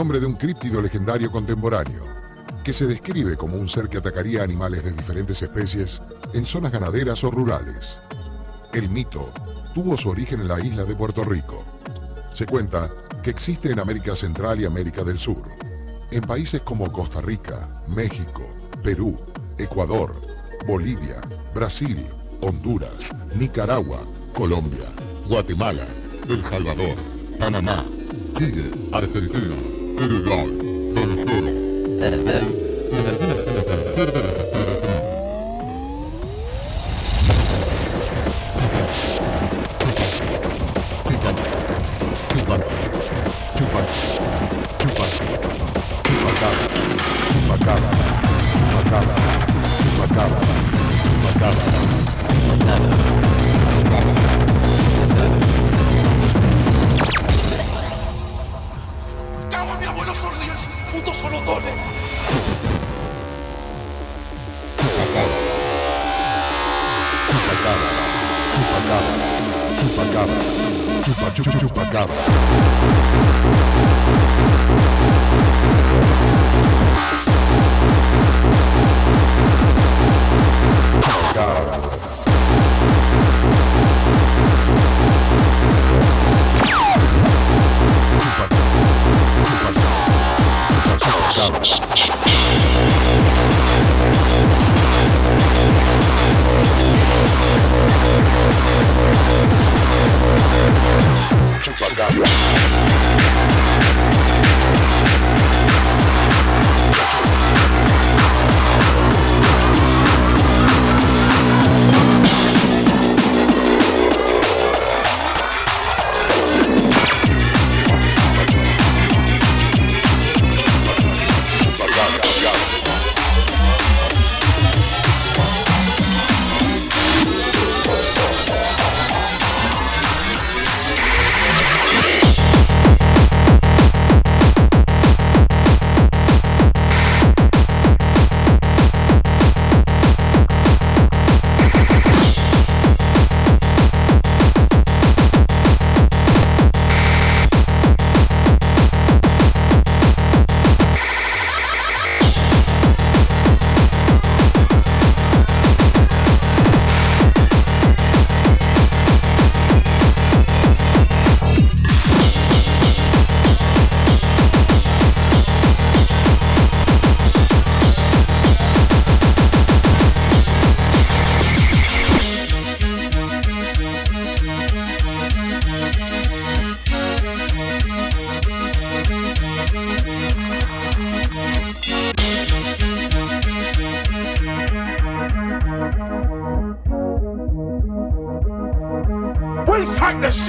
nombre de un críptido legendario contemporáneo, que se describe como un ser que atacaría animales de diferentes especies en zonas ganaderas o rurales. El mito tuvo su origen en la isla de Puerto Rico. Se cuenta que existe en América Central y América del Sur, en países como Costa Rica, México, Perú, Ecuador, Bolivia, Brasil, Honduras, Nicaragua, Colombia, Guatemala, El Salvador, Panamá, Chile, Argentina, Hello.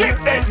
shit that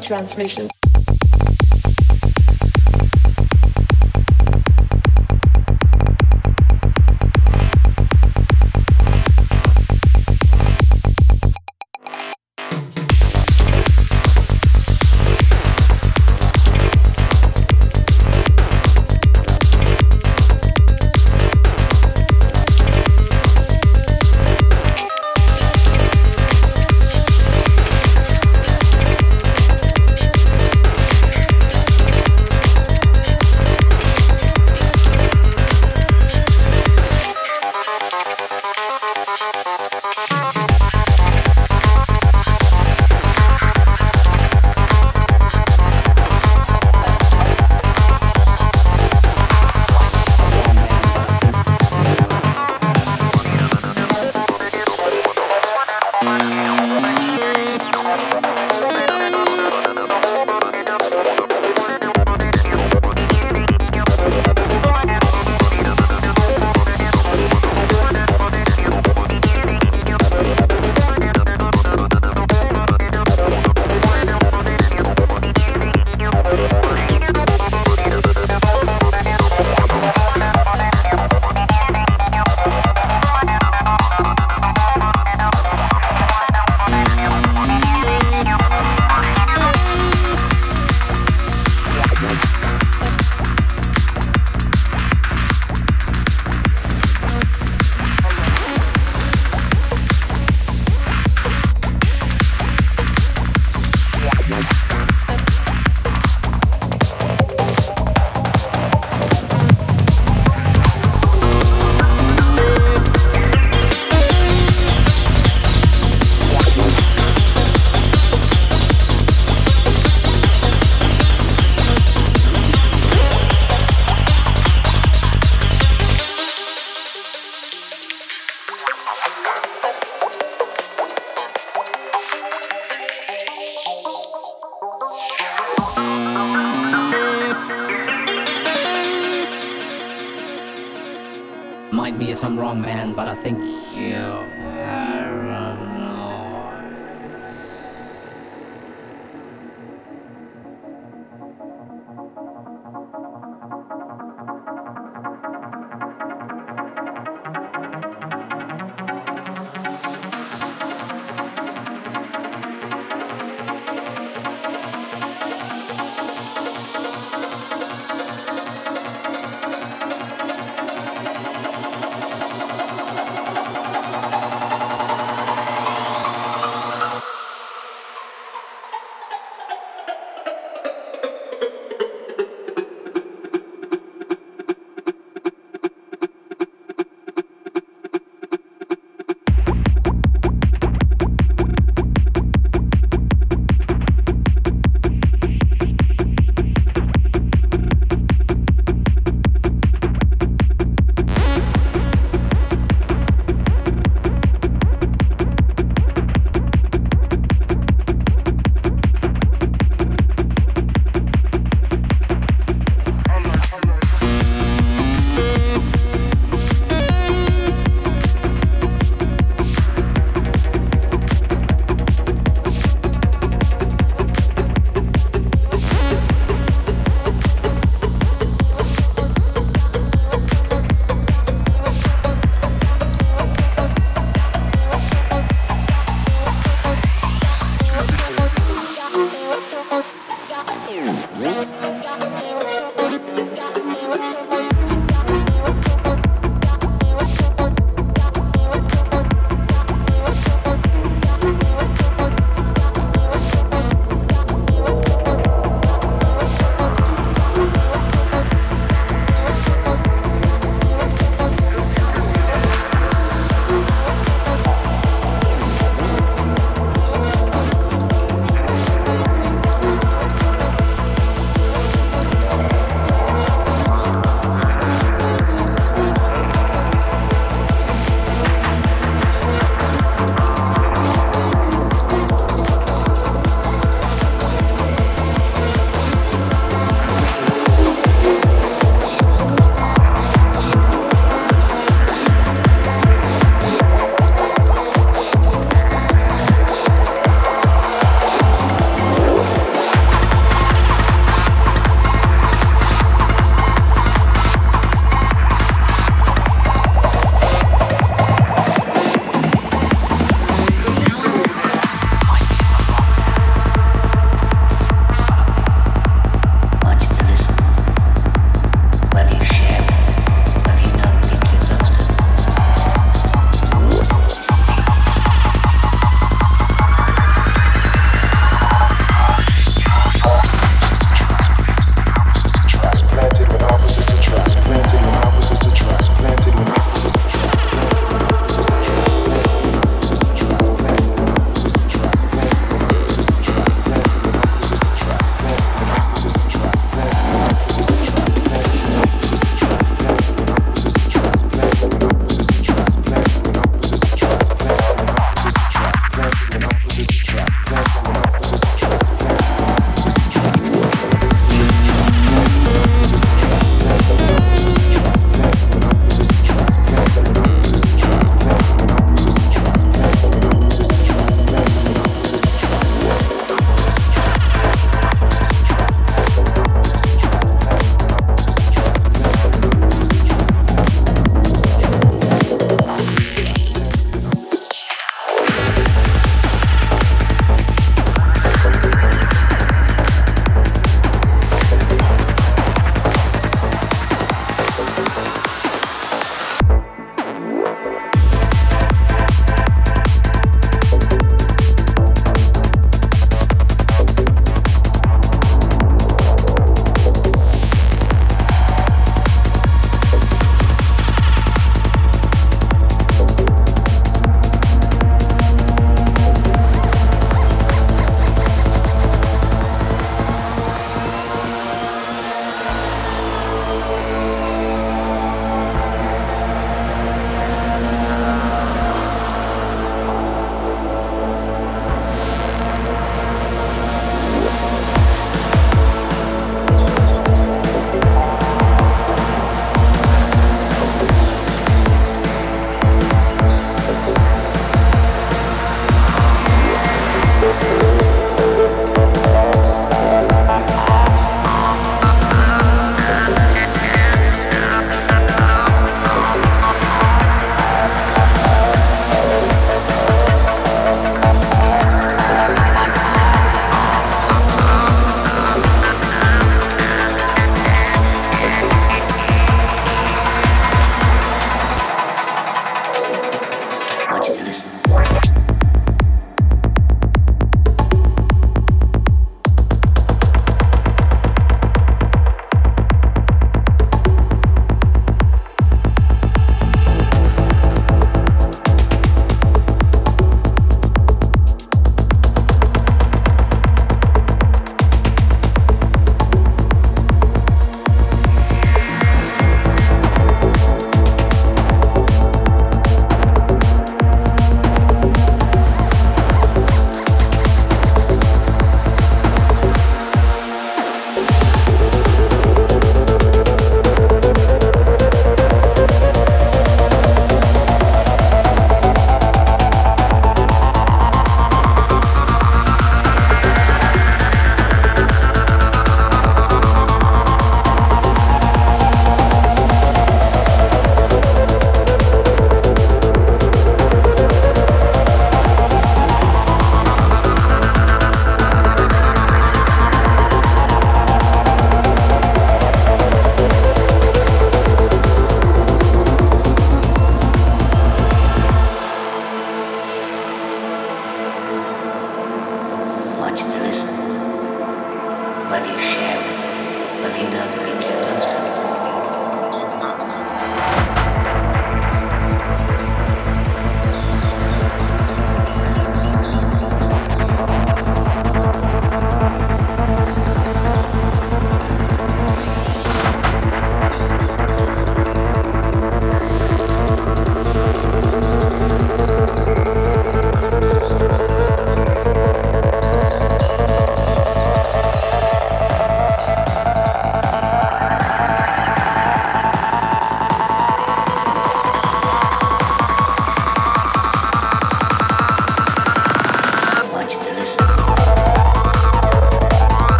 transmission.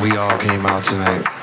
we all came out tonight.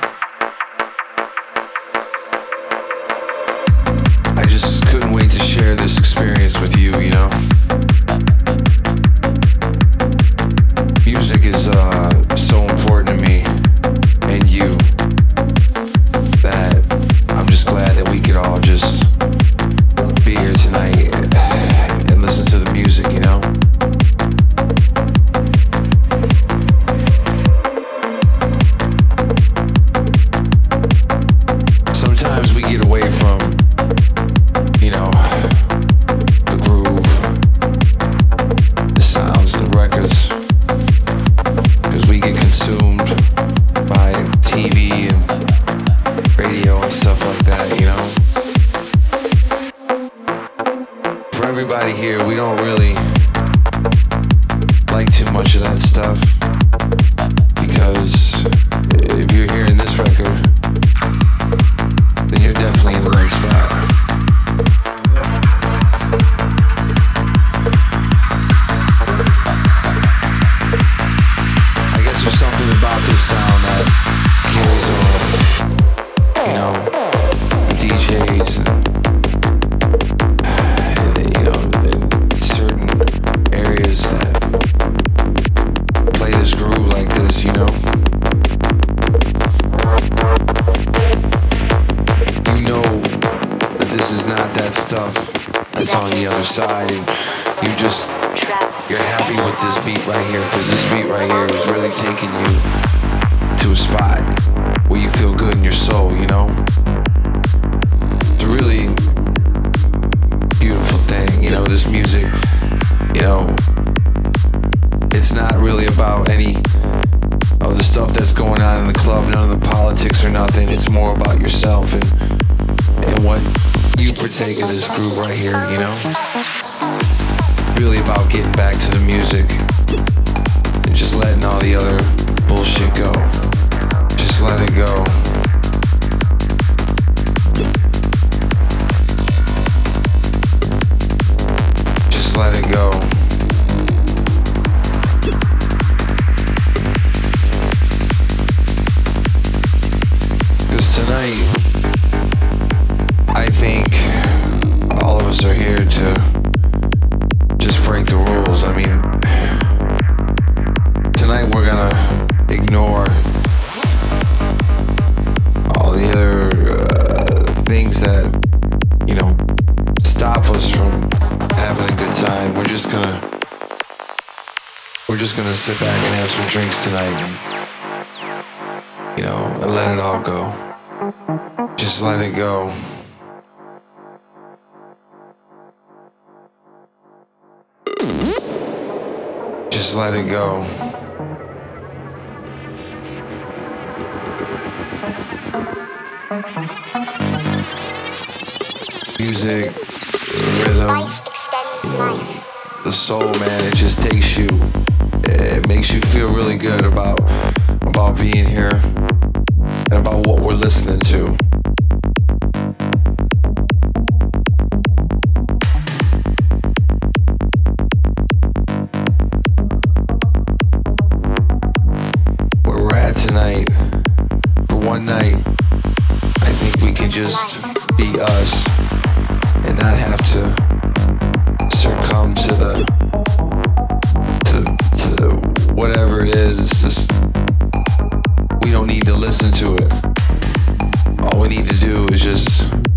We need to do is just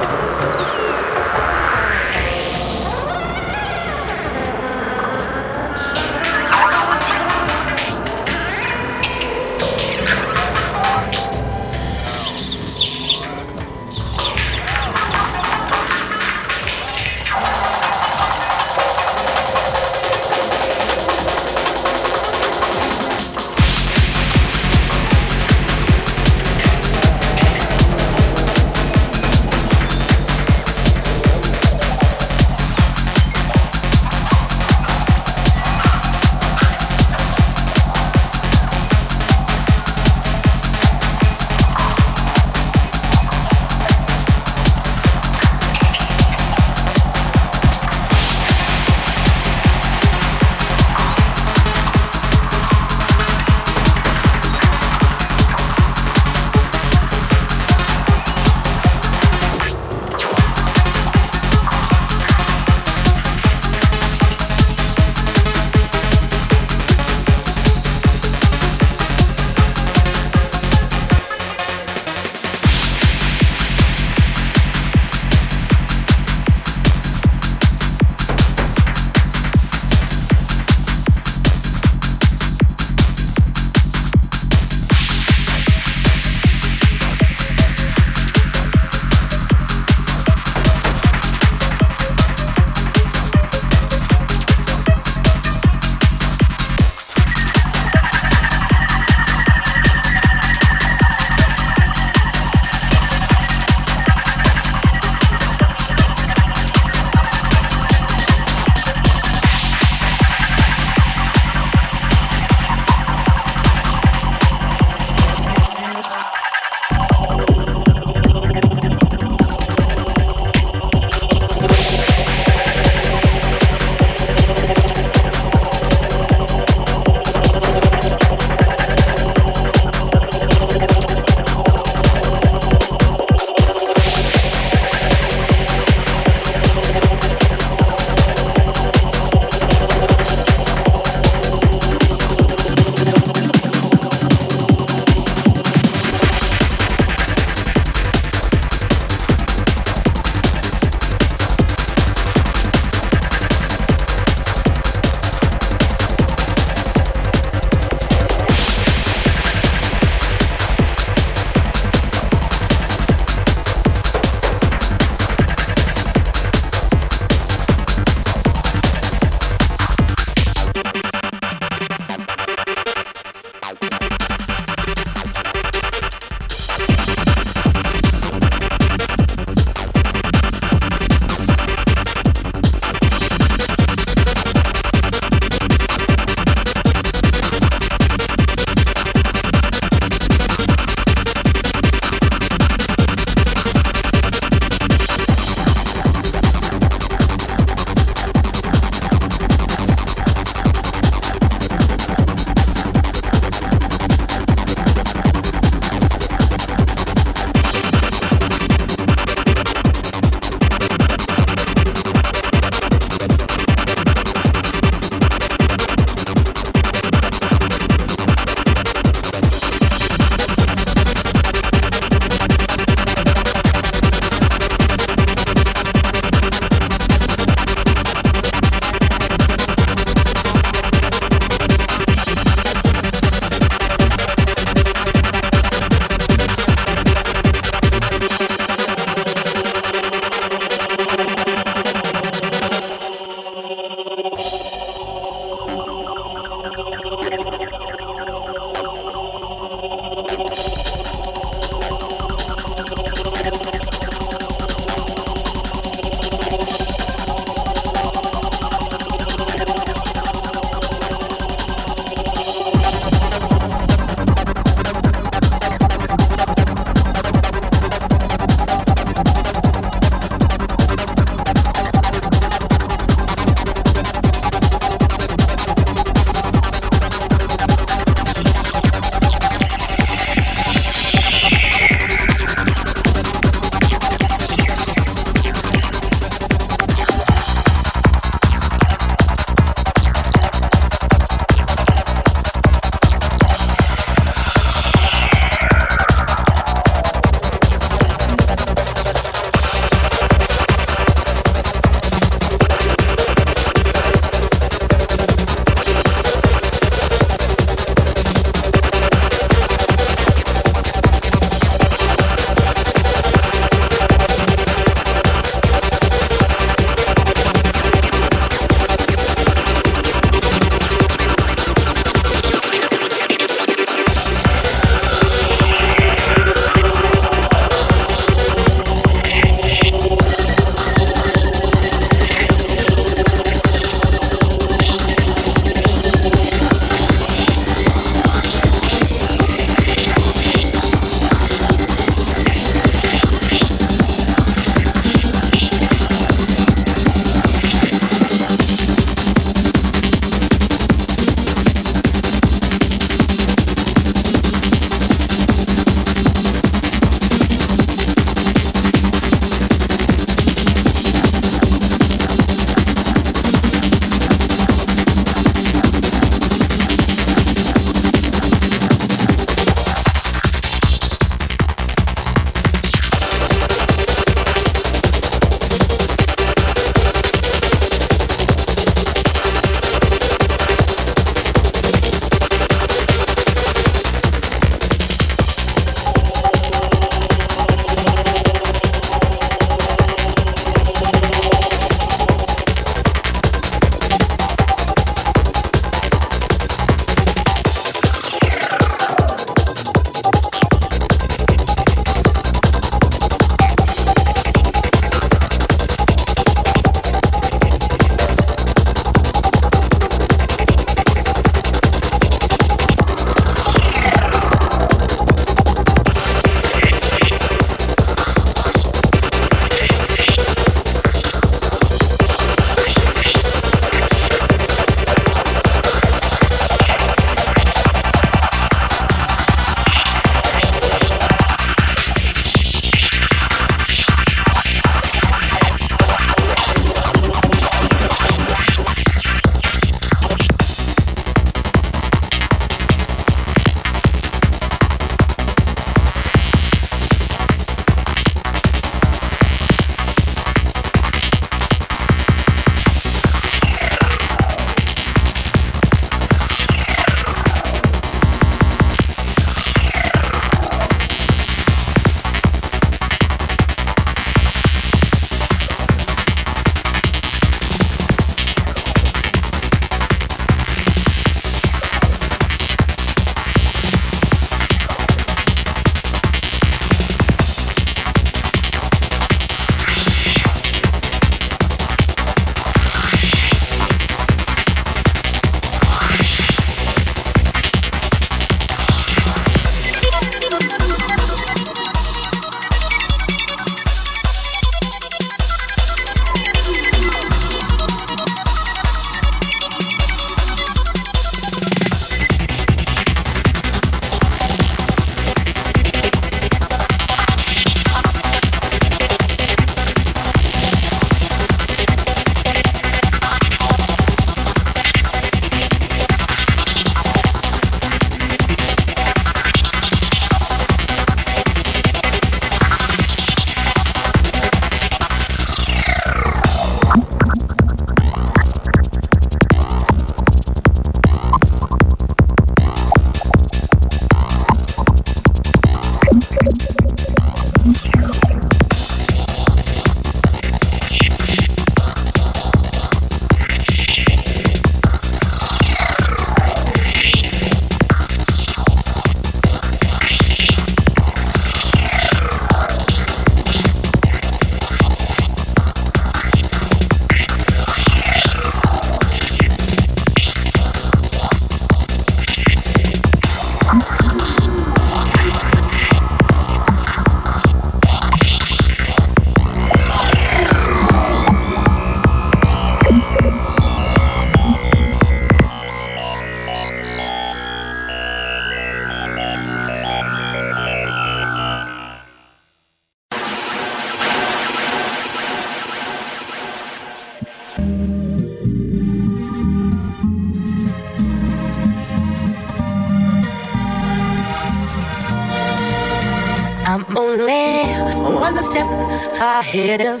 ahead of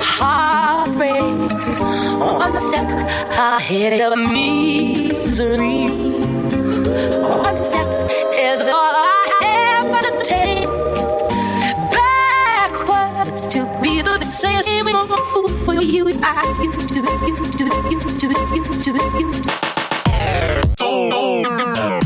heartbreak, one step ahead of misery. One step is all I have to take backwards to be the same fool for you. I used to, used to, used to, used to, used to. Bonk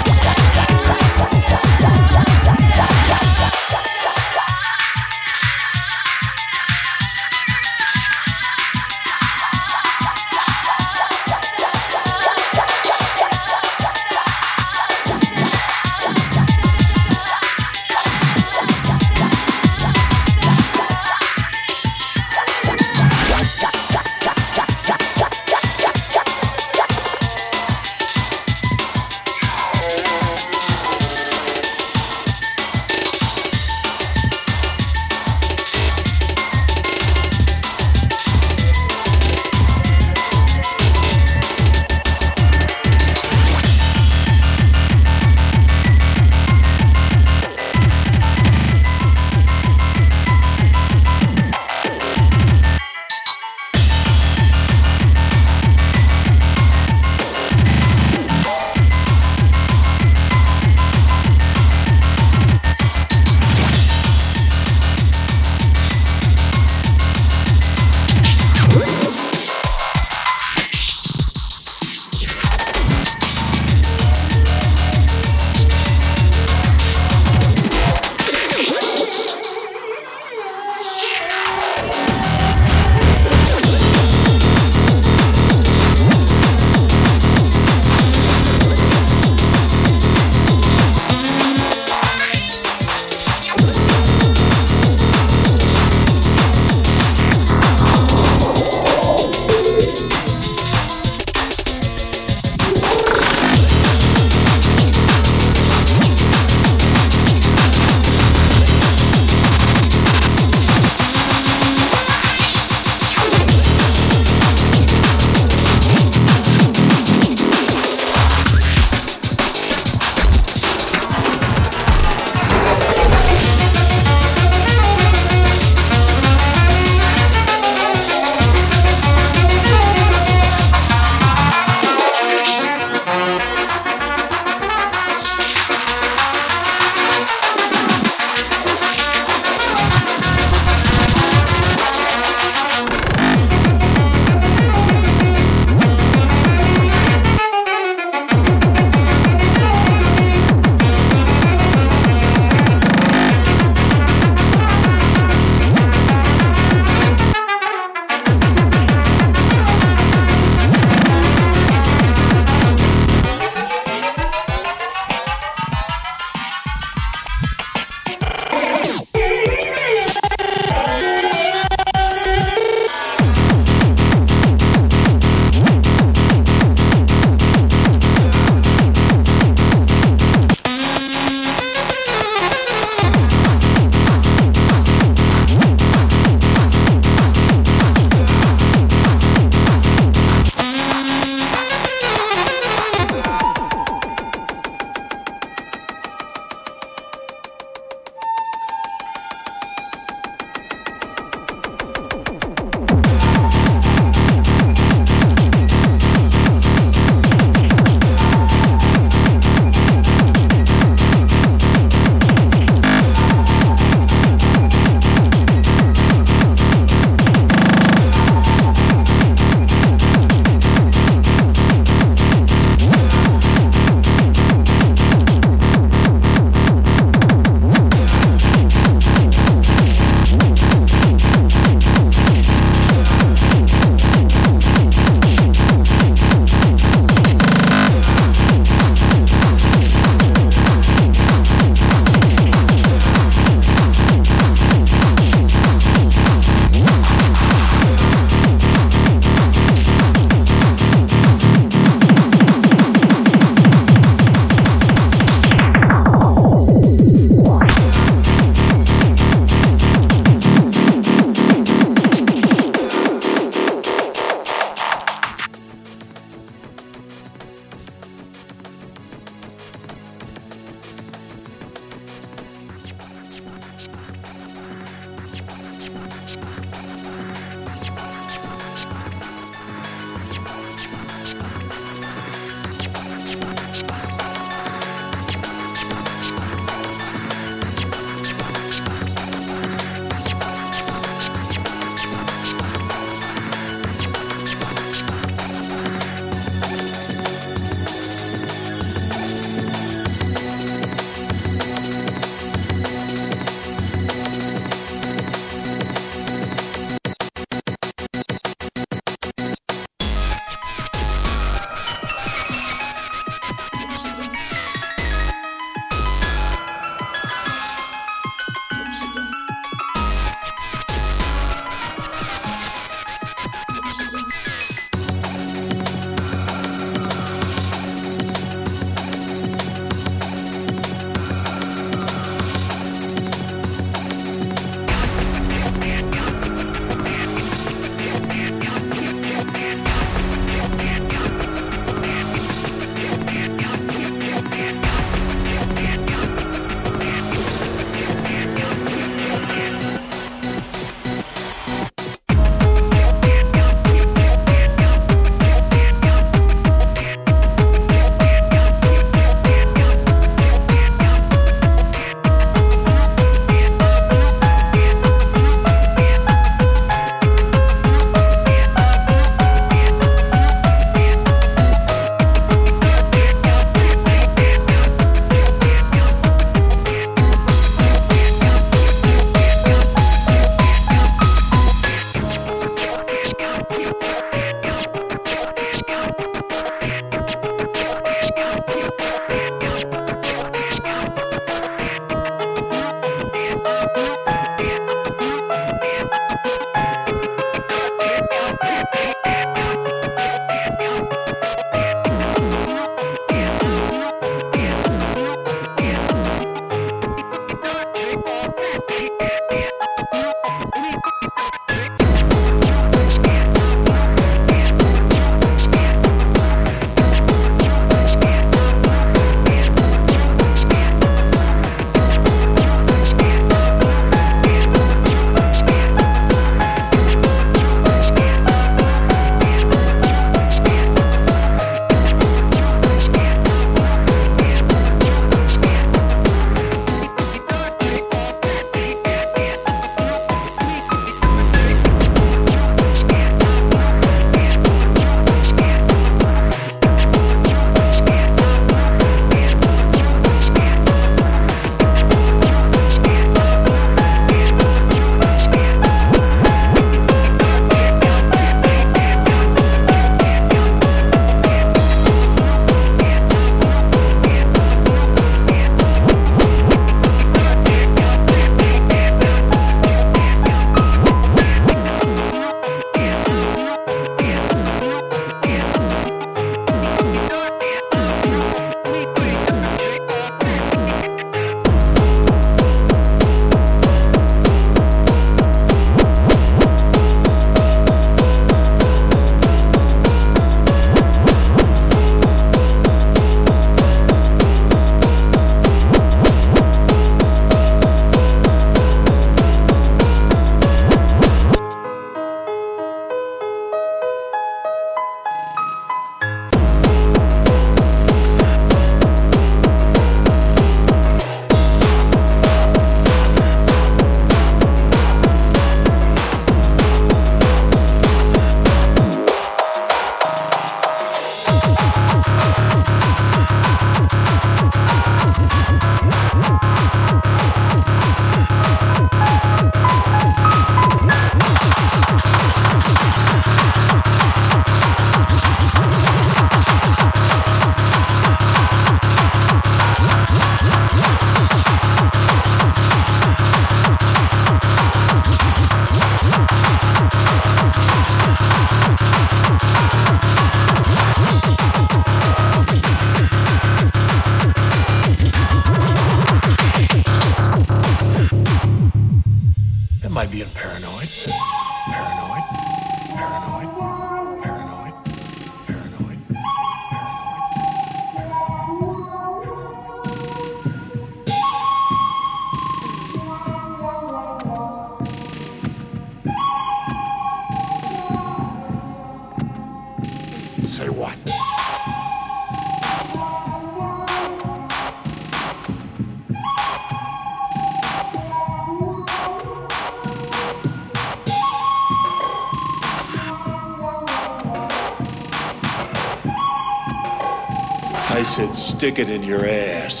stick it in your ass.